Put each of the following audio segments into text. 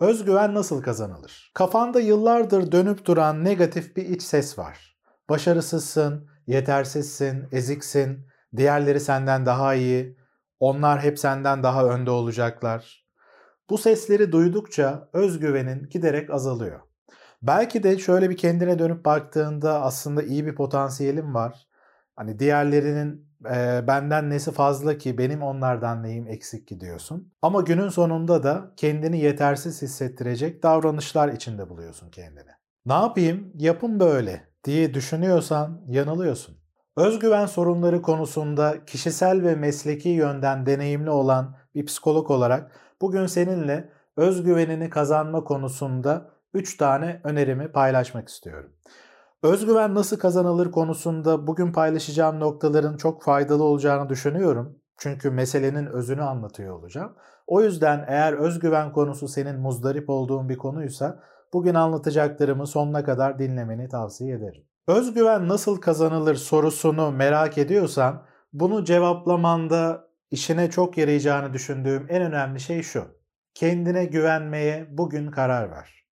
Özgüven nasıl kazanılır? Kafanda yıllardır dönüp duran negatif bir iç ses var. Başarısızsın, yetersizsin, eziksin, diğerleri senden daha iyi, onlar hep senden daha önde olacaklar. Bu sesleri duydukça özgüvenin giderek azalıyor. Belki de şöyle bir kendine dönüp baktığında aslında iyi bir potansiyelim var. Hani diğerlerinin e, benden nesi fazla ki benim onlardan neyim eksik ki diyorsun. Ama günün sonunda da kendini yetersiz hissettirecek davranışlar içinde buluyorsun kendini. Ne yapayım? Yapım böyle diye düşünüyorsan yanılıyorsun. Özgüven sorunları konusunda kişisel ve mesleki yönden deneyimli olan bir psikolog olarak bugün seninle özgüvenini kazanma konusunda 3 tane önerimi paylaşmak istiyorum. Özgüven nasıl kazanılır konusunda bugün paylaşacağım noktaların çok faydalı olacağını düşünüyorum. Çünkü meselenin özünü anlatıyor olacağım. O yüzden eğer özgüven konusu senin muzdarip olduğun bir konuysa bugün anlatacaklarımı sonuna kadar dinlemeni tavsiye ederim. Özgüven nasıl kazanılır sorusunu merak ediyorsan bunu cevaplamanda işine çok yarayacağını düşündüğüm en önemli şey şu. Kendine güvenmeye bugün karar ver.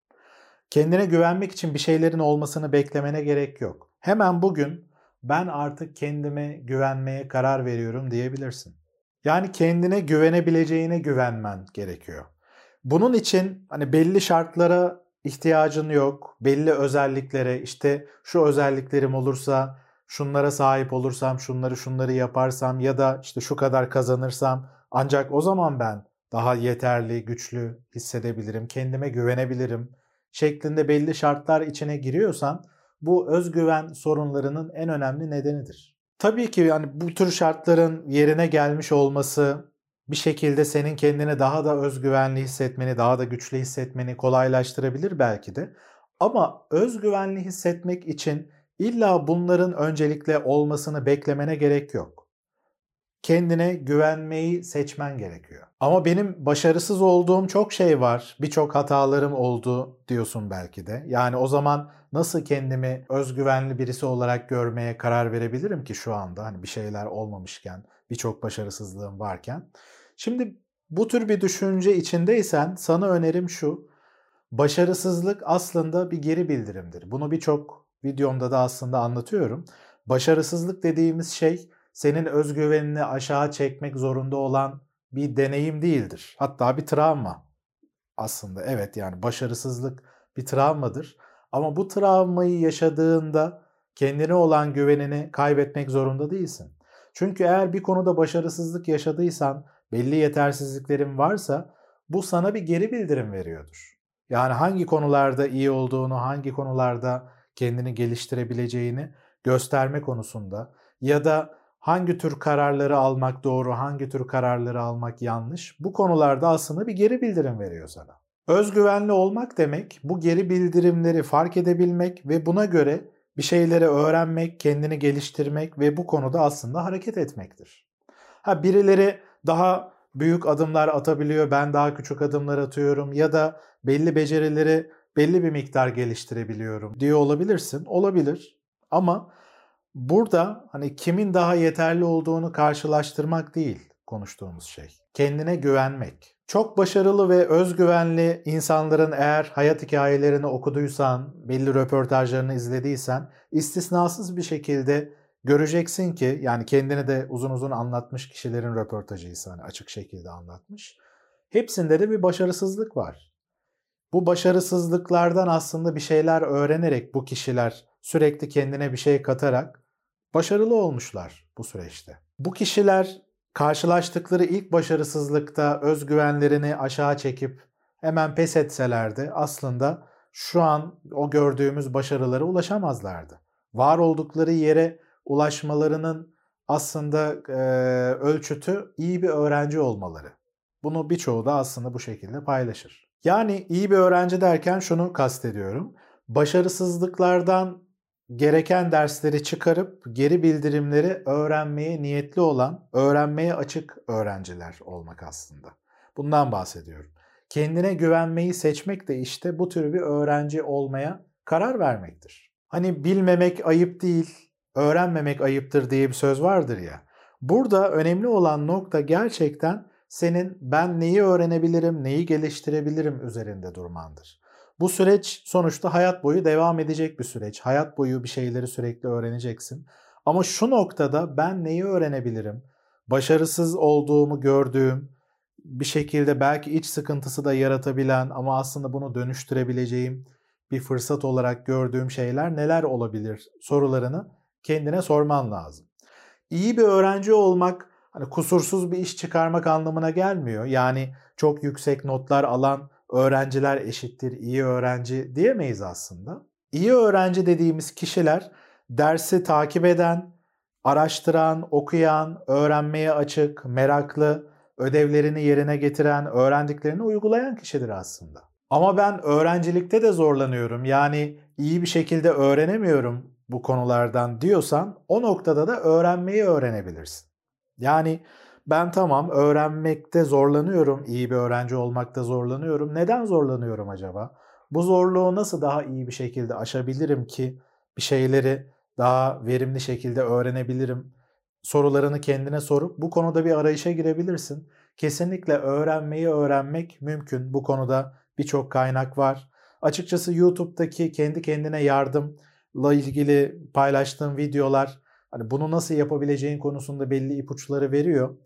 Kendine güvenmek için bir şeylerin olmasını beklemene gerek yok. Hemen bugün ben artık kendime güvenmeye karar veriyorum diyebilirsin. Yani kendine güvenebileceğine güvenmen gerekiyor. Bunun için hani belli şartlara ihtiyacın yok. Belli özelliklere işte şu özelliklerim olursa şunlara sahip olursam, şunları şunları yaparsam ya da işte şu kadar kazanırsam ancak o zaman ben daha yeterli, güçlü hissedebilirim, kendime güvenebilirim şeklinde belli şartlar içine giriyorsan bu özgüven sorunlarının en önemli nedenidir. Tabii ki yani bu tür şartların yerine gelmiş olması bir şekilde senin kendini daha da özgüvenli hissetmeni, daha da güçlü hissetmeni kolaylaştırabilir belki de. Ama özgüvenli hissetmek için illa bunların öncelikle olmasını beklemene gerek yok kendine güvenmeyi seçmen gerekiyor. Ama benim başarısız olduğum çok şey var. Birçok hatalarım oldu diyorsun belki de. Yani o zaman nasıl kendimi özgüvenli birisi olarak görmeye karar verebilirim ki şu anda hani bir şeyler olmamışken, birçok başarısızlığım varken. Şimdi bu tür bir düşünce içindeysen sana önerim şu. Başarısızlık aslında bir geri bildirimdir. Bunu birçok videomda da aslında anlatıyorum. Başarısızlık dediğimiz şey senin özgüvenini aşağı çekmek zorunda olan bir deneyim değildir. Hatta bir travma aslında. Evet yani başarısızlık bir travmadır. Ama bu travmayı yaşadığında kendine olan güvenini kaybetmek zorunda değilsin. Çünkü eğer bir konuda başarısızlık yaşadıysan, belli yetersizliklerin varsa bu sana bir geri bildirim veriyordur. Yani hangi konularda iyi olduğunu, hangi konularda kendini geliştirebileceğini gösterme konusunda ya da hangi tür kararları almak doğru, hangi tür kararları almak yanlış bu konularda aslında bir geri bildirim veriyor sana. Özgüvenli olmak demek bu geri bildirimleri fark edebilmek ve buna göre bir şeyleri öğrenmek, kendini geliştirmek ve bu konuda aslında hareket etmektir. Ha birileri daha büyük adımlar atabiliyor, ben daha küçük adımlar atıyorum ya da belli becerileri belli bir miktar geliştirebiliyorum diyor olabilirsin. Olabilir. Ama Burada hani kimin daha yeterli olduğunu karşılaştırmak değil konuştuğumuz şey. Kendine güvenmek. Çok başarılı ve özgüvenli insanların eğer hayat hikayelerini okuduysan, belli röportajlarını izlediysen istisnasız bir şekilde göreceksin ki yani kendini de uzun uzun anlatmış kişilerin röportajıysa hani açık şekilde anlatmış. Hepsinde de bir başarısızlık var. Bu başarısızlıklardan aslında bir şeyler öğrenerek bu kişiler sürekli kendine bir şey katarak başarılı olmuşlar bu süreçte. Bu kişiler karşılaştıkları ilk başarısızlıkta özgüvenlerini aşağı çekip hemen pes etselerdi aslında şu an o gördüğümüz başarılara ulaşamazlardı. Var oldukları yere ulaşmalarının aslında e, ölçütü iyi bir öğrenci olmaları. Bunu birçoğu da aslında bu şekilde paylaşır. Yani iyi bir öğrenci derken şunu kastediyorum. Başarısızlıklardan gereken dersleri çıkarıp geri bildirimleri öğrenmeye niyetli olan, öğrenmeye açık öğrenciler olmak aslında. Bundan bahsediyorum. Kendine güvenmeyi seçmek de işte bu tür bir öğrenci olmaya karar vermektir. Hani bilmemek ayıp değil, öğrenmemek ayıptır diye bir söz vardır ya. Burada önemli olan nokta gerçekten senin ben neyi öğrenebilirim, neyi geliştirebilirim üzerinde durmandır. Bu süreç sonuçta hayat boyu devam edecek bir süreç. Hayat boyu bir şeyleri sürekli öğreneceksin. Ama şu noktada ben neyi öğrenebilirim? Başarısız olduğumu gördüğüm, bir şekilde belki iç sıkıntısı da yaratabilen ama aslında bunu dönüştürebileceğim bir fırsat olarak gördüğüm şeyler neler olabilir sorularını kendine sorman lazım. İyi bir öğrenci olmak hani kusursuz bir iş çıkarmak anlamına gelmiyor. Yani çok yüksek notlar alan öğrenciler eşittir iyi öğrenci diyemeyiz aslında. İyi öğrenci dediğimiz kişiler dersi takip eden, araştıran, okuyan, öğrenmeye açık, meraklı, ödevlerini yerine getiren, öğrendiklerini uygulayan kişidir aslında. Ama ben öğrencilikte de zorlanıyorum. Yani iyi bir şekilde öğrenemiyorum bu konulardan diyorsan o noktada da öğrenmeyi öğrenebilirsin. Yani ben tamam öğrenmekte zorlanıyorum, iyi bir öğrenci olmakta zorlanıyorum. Neden zorlanıyorum acaba? Bu zorluğu nasıl daha iyi bir şekilde aşabilirim ki bir şeyleri daha verimli şekilde öğrenebilirim? Sorularını kendine sorup bu konuda bir arayışa girebilirsin. Kesinlikle öğrenmeyi öğrenmek mümkün. Bu konuda birçok kaynak var. Açıkçası YouTube'daki kendi kendine yardımla ilgili paylaştığım videolar hani bunu nasıl yapabileceğin konusunda belli ipuçları veriyor.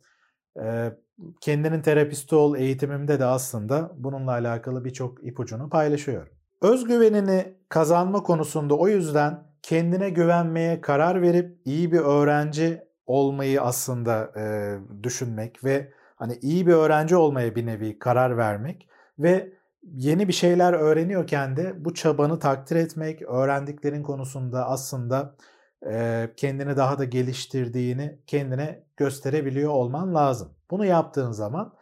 Kendinin terapisti ol eğitimimde de aslında bununla alakalı birçok ipucunu paylaşıyorum. Özgüvenini kazanma konusunda o yüzden kendine güvenmeye karar verip iyi bir öğrenci olmayı aslında e, düşünmek ve hani iyi bir öğrenci olmaya bir nevi karar vermek ve yeni bir şeyler öğreniyorken de bu çabanı takdir etmek, öğrendiklerin konusunda aslında kendini daha da geliştirdiğini kendine gösterebiliyor olman lazım. Bunu yaptığın zaman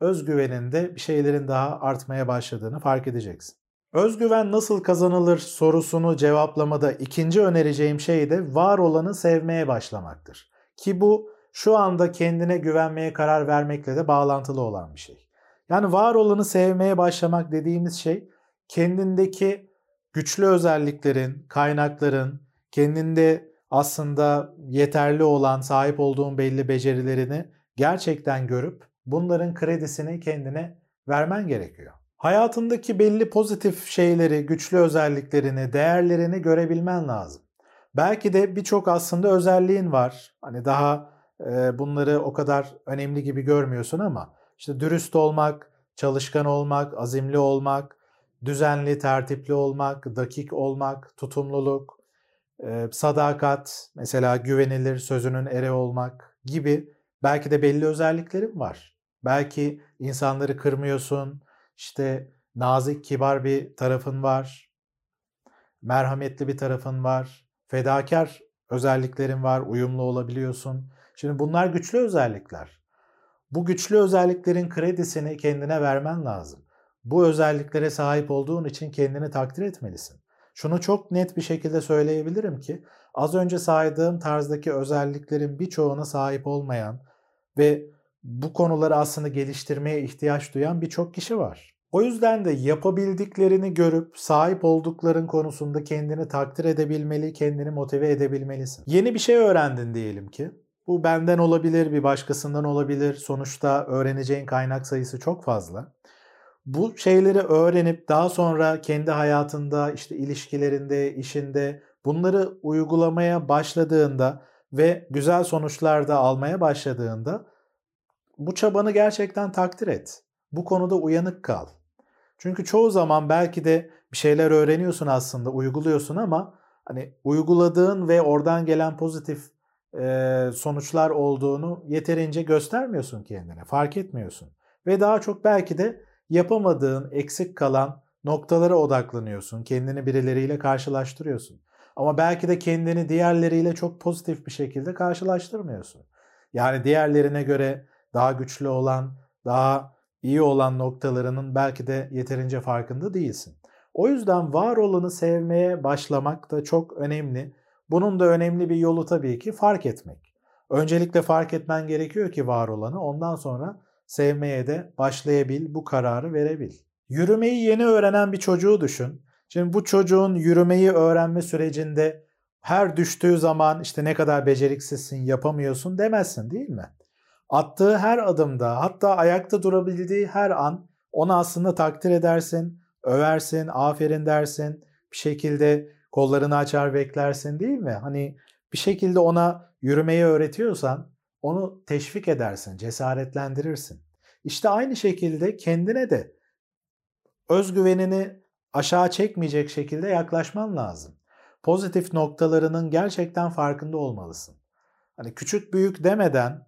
özgüveninde bir şeylerin daha artmaya başladığını fark edeceksin. Özgüven nasıl kazanılır sorusunu cevaplamada ikinci önereceğim şey de var olanı sevmeye başlamaktır. Ki bu şu anda kendine güvenmeye karar vermekle de bağlantılı olan bir şey. Yani var olanı sevmeye başlamak dediğimiz şey kendindeki güçlü özelliklerin, kaynakların, kendinde aslında yeterli olan, sahip olduğun belli becerilerini gerçekten görüp bunların kredisini kendine vermen gerekiyor. Hayatındaki belli pozitif şeyleri, güçlü özelliklerini, değerlerini görebilmen lazım. Belki de birçok aslında özelliğin var. Hani daha e, bunları o kadar önemli gibi görmüyorsun ama işte dürüst olmak, çalışkan olmak, azimli olmak, düzenli, tertipli olmak, dakik olmak, tutumluluk, sadakat, mesela güvenilir, sözünün eri olmak gibi belki de belli özelliklerin var. Belki insanları kırmıyorsun, işte nazik, kibar bir tarafın var, merhametli bir tarafın var, fedakar özelliklerin var, uyumlu olabiliyorsun. Şimdi bunlar güçlü özellikler. Bu güçlü özelliklerin kredisini kendine vermen lazım. Bu özelliklere sahip olduğun için kendini takdir etmelisin. Şunu çok net bir şekilde söyleyebilirim ki az önce saydığım tarzdaki özelliklerin birçoğuna sahip olmayan ve bu konuları aslında geliştirmeye ihtiyaç duyan birçok kişi var. O yüzden de yapabildiklerini görüp sahip oldukların konusunda kendini takdir edebilmeli, kendini motive edebilmelisin. Yeni bir şey öğrendin diyelim ki. Bu benden olabilir, bir başkasından olabilir. Sonuçta öğreneceğin kaynak sayısı çok fazla. Bu şeyleri öğrenip daha sonra kendi hayatında, işte ilişkilerinde, işinde bunları uygulamaya başladığında ve güzel sonuçlar da almaya başladığında bu çabanı gerçekten takdir et. Bu konuda uyanık kal. Çünkü çoğu zaman belki de bir şeyler öğreniyorsun aslında, uyguluyorsun ama hani uyguladığın ve oradan gelen pozitif sonuçlar olduğunu yeterince göstermiyorsun kendine, fark etmiyorsun. Ve daha çok belki de yapamadığın, eksik kalan noktalara odaklanıyorsun. Kendini birileriyle karşılaştırıyorsun. Ama belki de kendini diğerleriyle çok pozitif bir şekilde karşılaştırmıyorsun. Yani diğerlerine göre daha güçlü olan, daha iyi olan noktalarının belki de yeterince farkında değilsin. O yüzden var olanı sevmeye başlamak da çok önemli. Bunun da önemli bir yolu tabii ki fark etmek. Öncelikle fark etmen gerekiyor ki var olanı. Ondan sonra sevmeye de başlayabil, bu kararı verebil. Yürümeyi yeni öğrenen bir çocuğu düşün. Şimdi bu çocuğun yürümeyi öğrenme sürecinde her düştüğü zaman işte ne kadar beceriksizsin, yapamıyorsun demezsin değil mi? Attığı her adımda hatta ayakta durabildiği her an onu aslında takdir edersin, översin, aferin dersin. Bir şekilde kollarını açar beklersin değil mi? Hani bir şekilde ona yürümeyi öğretiyorsan onu teşvik edersin, cesaretlendirirsin. İşte aynı şekilde kendine de özgüvenini aşağı çekmeyecek şekilde yaklaşman lazım. Pozitif noktalarının gerçekten farkında olmalısın. Hani küçük büyük demeden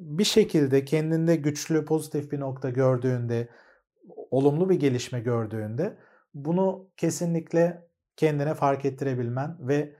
bir şekilde kendinde güçlü, pozitif bir nokta gördüğünde, olumlu bir gelişme gördüğünde bunu kesinlikle kendine fark ettirebilmen ve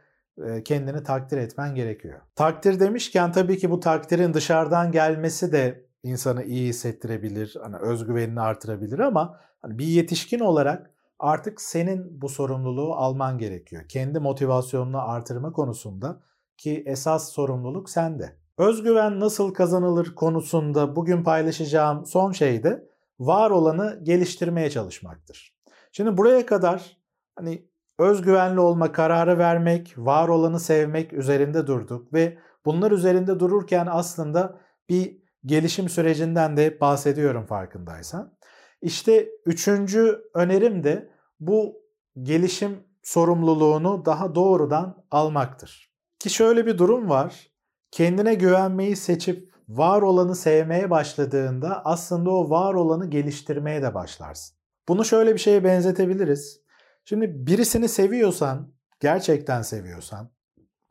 kendini takdir etmen gerekiyor. Takdir demişken tabii ki bu takdirin dışarıdan gelmesi de insanı iyi hissettirebilir, hani özgüvenini artırabilir ama hani bir yetişkin olarak artık senin bu sorumluluğu alman gerekiyor. Kendi motivasyonunu artırma konusunda ki esas sorumluluk sende. Özgüven nasıl kazanılır konusunda bugün paylaşacağım son şey de var olanı geliştirmeye çalışmaktır. Şimdi buraya kadar hani özgüvenli olma kararı vermek, var olanı sevmek üzerinde durduk ve bunlar üzerinde dururken aslında bir gelişim sürecinden de bahsediyorum farkındaysan. İşte üçüncü önerim de bu gelişim sorumluluğunu daha doğrudan almaktır. Ki şöyle bir durum var. Kendine güvenmeyi seçip var olanı sevmeye başladığında aslında o var olanı geliştirmeye de başlarsın. Bunu şöyle bir şeye benzetebiliriz. Şimdi birisini seviyorsan, gerçekten seviyorsan,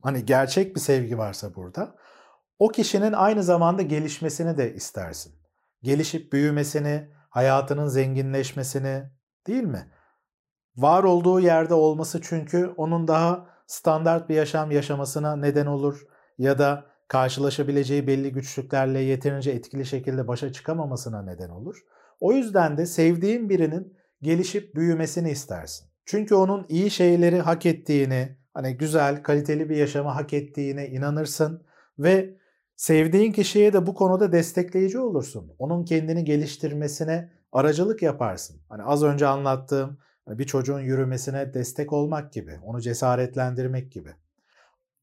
hani gerçek bir sevgi varsa burada, o kişinin aynı zamanda gelişmesini de istersin. Gelişip büyümesini, hayatının zenginleşmesini, değil mi? Var olduğu yerde olması çünkü onun daha standart bir yaşam yaşamasına neden olur ya da karşılaşabileceği belli güçlüklerle yeterince etkili şekilde başa çıkamamasına neden olur. O yüzden de sevdiğin birinin gelişip büyümesini istersin. Çünkü onun iyi şeyleri hak ettiğini, hani güzel, kaliteli bir yaşamı hak ettiğine inanırsın ve sevdiğin kişiye de bu konuda destekleyici olursun. Onun kendini geliştirmesine aracılık yaparsın. Hani az önce anlattığım bir çocuğun yürümesine destek olmak gibi, onu cesaretlendirmek gibi.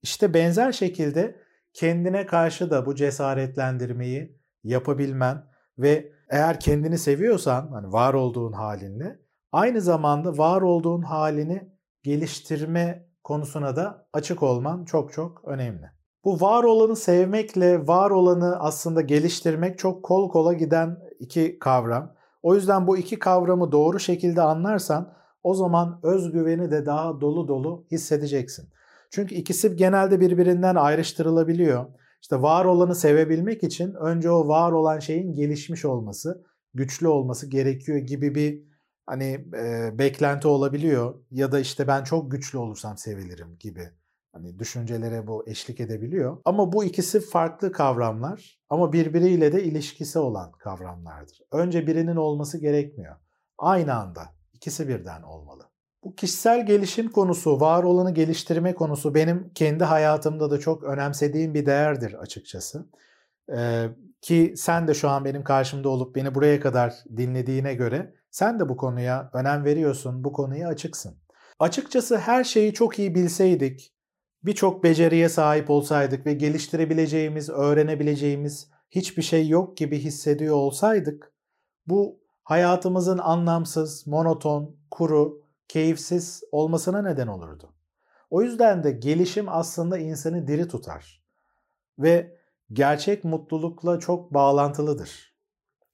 İşte benzer şekilde kendine karşı da bu cesaretlendirmeyi yapabilmen ve eğer kendini seviyorsan, hani var olduğun halinle Aynı zamanda var olduğun halini geliştirme konusuna da açık olman çok çok önemli. Bu var olanı sevmekle var olanı aslında geliştirmek çok kol kola giden iki kavram. O yüzden bu iki kavramı doğru şekilde anlarsan o zaman özgüveni de daha dolu dolu hissedeceksin. Çünkü ikisi genelde birbirinden ayrıştırılabiliyor. İşte var olanı sevebilmek için önce o var olan şeyin gelişmiş olması, güçlü olması gerekiyor gibi bir hani e, beklenti olabiliyor ya da işte ben çok güçlü olursam sevilirim gibi hani düşüncelere bu eşlik edebiliyor. Ama bu ikisi farklı kavramlar ama birbiriyle de ilişkisi olan kavramlardır. Önce birinin olması gerekmiyor. Aynı anda ikisi birden olmalı. Bu kişisel gelişim konusu, var olanı geliştirme konusu benim kendi hayatımda da çok önemsediğim bir değerdir açıkçası. Ee, ki sen de şu an benim karşımda olup beni buraya kadar dinlediğine göre sen de bu konuya önem veriyorsun, bu konuya açıksın. Açıkçası her şeyi çok iyi bilseydik, birçok beceriye sahip olsaydık ve geliştirebileceğimiz, öğrenebileceğimiz hiçbir şey yok gibi hissediyor olsaydık, bu hayatımızın anlamsız, monoton, kuru, keyifsiz olmasına neden olurdu. O yüzden de gelişim aslında insanı diri tutar ve gerçek mutlulukla çok bağlantılıdır.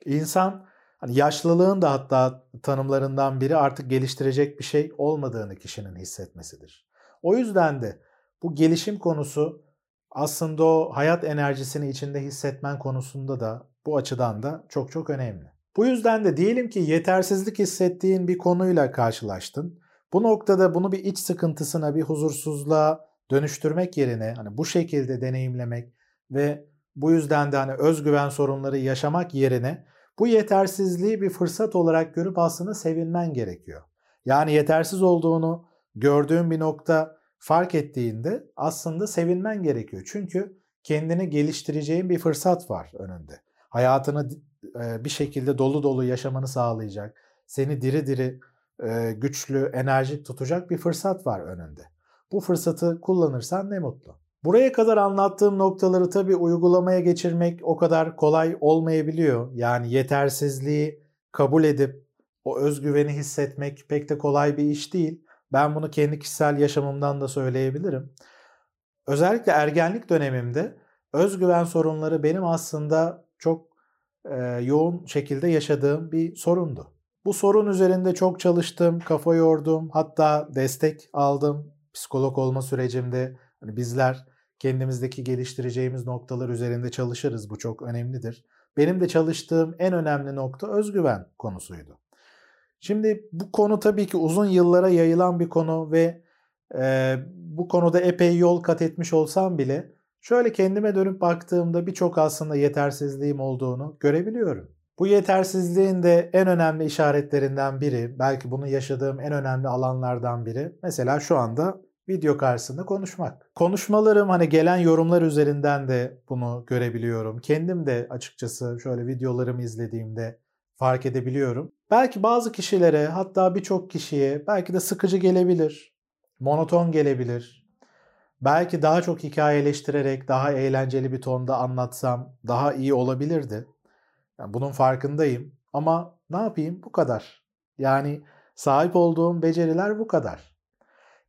İnsan Hani yaşlılığın da hatta tanımlarından biri artık geliştirecek bir şey olmadığını kişinin hissetmesidir. O yüzden de bu gelişim konusu aslında o hayat enerjisini içinde hissetmen konusunda da bu açıdan da çok çok önemli. Bu yüzden de diyelim ki yetersizlik hissettiğin bir konuyla karşılaştın. Bu noktada bunu bir iç sıkıntısına, bir huzursuzluğa dönüştürmek yerine hani bu şekilde deneyimlemek ve bu yüzden de hani özgüven sorunları yaşamak yerine bu yetersizliği bir fırsat olarak görüp aslında sevinmen gerekiyor. Yani yetersiz olduğunu gördüğün bir nokta fark ettiğinde aslında sevinmen gerekiyor. Çünkü kendini geliştireceğin bir fırsat var önünde. Hayatını bir şekilde dolu dolu yaşamanı sağlayacak, seni diri diri, güçlü, enerjik tutacak bir fırsat var önünde. Bu fırsatı kullanırsan ne mutlu. Buraya kadar anlattığım noktaları tabii uygulamaya geçirmek o kadar kolay olmayabiliyor. Yani yetersizliği kabul edip o özgüveni hissetmek pek de kolay bir iş değil. Ben bunu kendi kişisel yaşamımdan da söyleyebilirim. Özellikle ergenlik dönemimde özgüven sorunları benim aslında çok e, yoğun şekilde yaşadığım bir sorundu. Bu sorun üzerinde çok çalıştım, kafa yordum, hatta destek aldım psikolog olma sürecimde. Hani bizler kendimizdeki geliştireceğimiz noktalar üzerinde çalışırız. Bu çok önemlidir. Benim de çalıştığım en önemli nokta özgüven konusuydu. Şimdi bu konu tabii ki uzun yıllara yayılan bir konu ve e, bu konuda epey yol kat etmiş olsam bile şöyle kendime dönüp baktığımda birçok aslında yetersizliğim olduğunu görebiliyorum. Bu yetersizliğin de en önemli işaretlerinden biri, belki bunu yaşadığım en önemli alanlardan biri mesela şu anda video karşısında konuşmak. Konuşmalarım hani gelen yorumlar üzerinden de bunu görebiliyorum. Kendim de açıkçası şöyle videolarımı izlediğimde fark edebiliyorum. Belki bazı kişilere hatta birçok kişiye belki de sıkıcı gelebilir, monoton gelebilir. Belki daha çok hikayeleştirerek daha eğlenceli bir tonda anlatsam daha iyi olabilirdi. Yani bunun farkındayım ama ne yapayım bu kadar. Yani sahip olduğum beceriler bu kadar.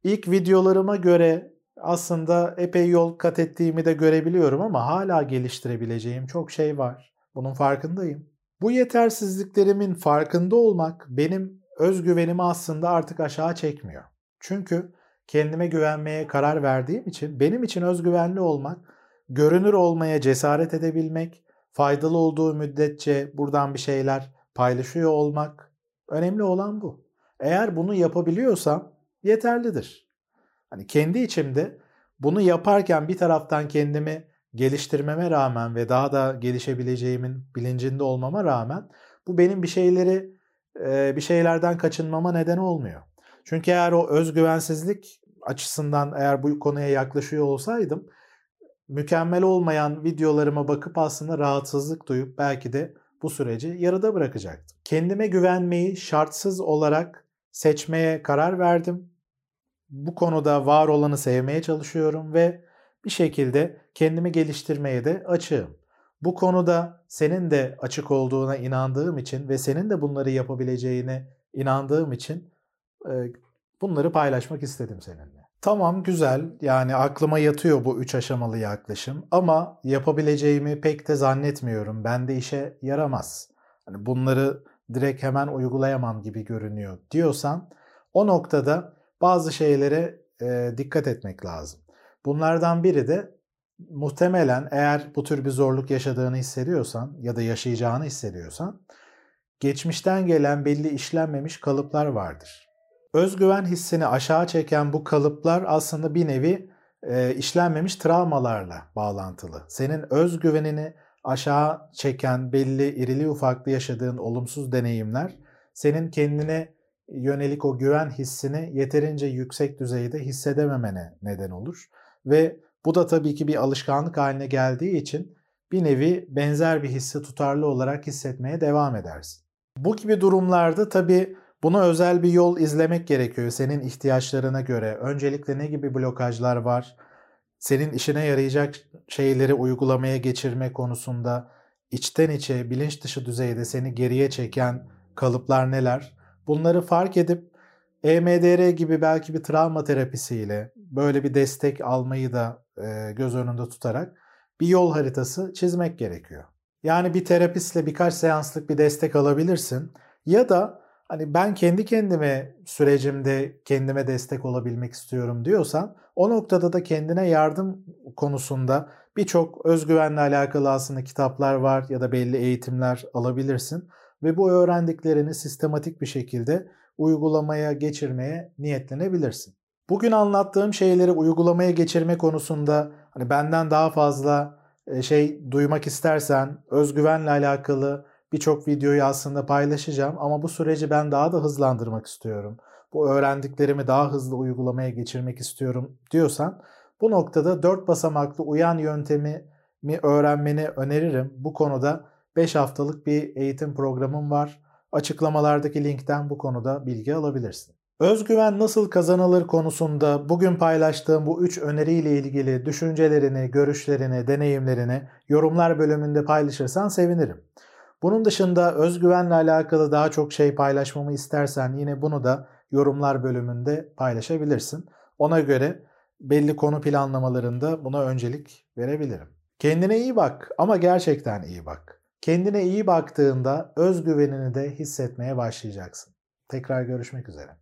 İlk videolarıma göre aslında epey yol kat ettiğimi de görebiliyorum ama hala geliştirebileceğim çok şey var. Bunun farkındayım. Bu yetersizliklerimin farkında olmak benim özgüvenimi aslında artık aşağı çekmiyor. Çünkü kendime güvenmeye karar verdiğim için benim için özgüvenli olmak, görünür olmaya cesaret edebilmek, faydalı olduğu müddetçe buradan bir şeyler paylaşıyor olmak önemli olan bu. Eğer bunu yapabiliyorsam yeterlidir. Hani kendi içimde bunu yaparken bir taraftan kendimi geliştirmeme rağmen ve daha da gelişebileceğimin bilincinde olmama rağmen bu benim bir şeyleri bir şeylerden kaçınmama neden olmuyor. Çünkü eğer o özgüvensizlik açısından eğer bu konuya yaklaşıyor olsaydım mükemmel olmayan videolarıma bakıp aslında rahatsızlık duyup belki de bu süreci yarıda bırakacaktım. Kendime güvenmeyi şartsız olarak seçmeye karar verdim. Bu konuda var olanı sevmeye çalışıyorum ve bir şekilde kendimi geliştirmeye de açığım. Bu konuda senin de açık olduğuna inandığım için ve senin de bunları yapabileceğine inandığım için bunları paylaşmak istedim seninle. Tamam güzel yani aklıma yatıyor bu üç aşamalı yaklaşım ama yapabileceğimi pek de zannetmiyorum. Bende işe yaramaz. Hani bunları direkt hemen uygulayamam gibi görünüyor diyorsan o noktada bazı şeylere e, dikkat etmek lazım. Bunlardan biri de muhtemelen eğer bu tür bir zorluk yaşadığını hissediyorsan ya da yaşayacağını hissediyorsan geçmişten gelen belli işlenmemiş kalıplar vardır. Özgüven hissini aşağı çeken bu kalıplar aslında bir nevi e, işlenmemiş travmalarla bağlantılı. Senin özgüvenini aşağı çeken belli irili ufaklı yaşadığın olumsuz deneyimler senin kendine yönelik o güven hissini yeterince yüksek düzeyde hissedememene neden olur. Ve bu da tabii ki bir alışkanlık haline geldiği için bir nevi benzer bir hissi tutarlı olarak hissetmeye devam edersin. Bu gibi durumlarda tabii Buna özel bir yol izlemek gerekiyor senin ihtiyaçlarına göre. Öncelikle ne gibi blokajlar var? Senin işine yarayacak şeyleri uygulamaya geçirme konusunda içten içe bilinç dışı düzeyde seni geriye çeken kalıplar neler? Bunları fark edip EMDR gibi belki bir travma terapisiyle böyle bir destek almayı da e, göz önünde tutarak bir yol haritası çizmek gerekiyor. Yani bir terapistle birkaç seanslık bir destek alabilirsin ya da hani ben kendi kendime sürecimde kendime destek olabilmek istiyorum diyorsan o noktada da kendine yardım konusunda birçok özgüvenle alakalı aslında kitaplar var ya da belli eğitimler alabilirsin ve bu öğrendiklerini sistematik bir şekilde uygulamaya geçirmeye niyetlenebilirsin. Bugün anlattığım şeyleri uygulamaya geçirme konusunda hani benden daha fazla e, şey duymak istersen özgüvenle alakalı birçok videoyu aslında paylaşacağım ama bu süreci ben daha da hızlandırmak istiyorum. Bu öğrendiklerimi daha hızlı uygulamaya geçirmek istiyorum diyorsan bu noktada 4 basamaklı uyan yöntemi mi öğrenmeni öneririm. Bu konuda 5 haftalık bir eğitim programım var. Açıklamalardaki linkten bu konuda bilgi alabilirsin. Özgüven nasıl kazanılır konusunda bugün paylaştığım bu 3 öneriyle ilgili düşüncelerini, görüşlerini, deneyimlerini yorumlar bölümünde paylaşırsan sevinirim. Bunun dışında özgüvenle alakalı daha çok şey paylaşmamı istersen yine bunu da yorumlar bölümünde paylaşabilirsin. Ona göre belli konu planlamalarında buna öncelik verebilirim. Kendine iyi bak ama gerçekten iyi bak. Kendine iyi baktığında özgüvenini de hissetmeye başlayacaksın. Tekrar görüşmek üzere.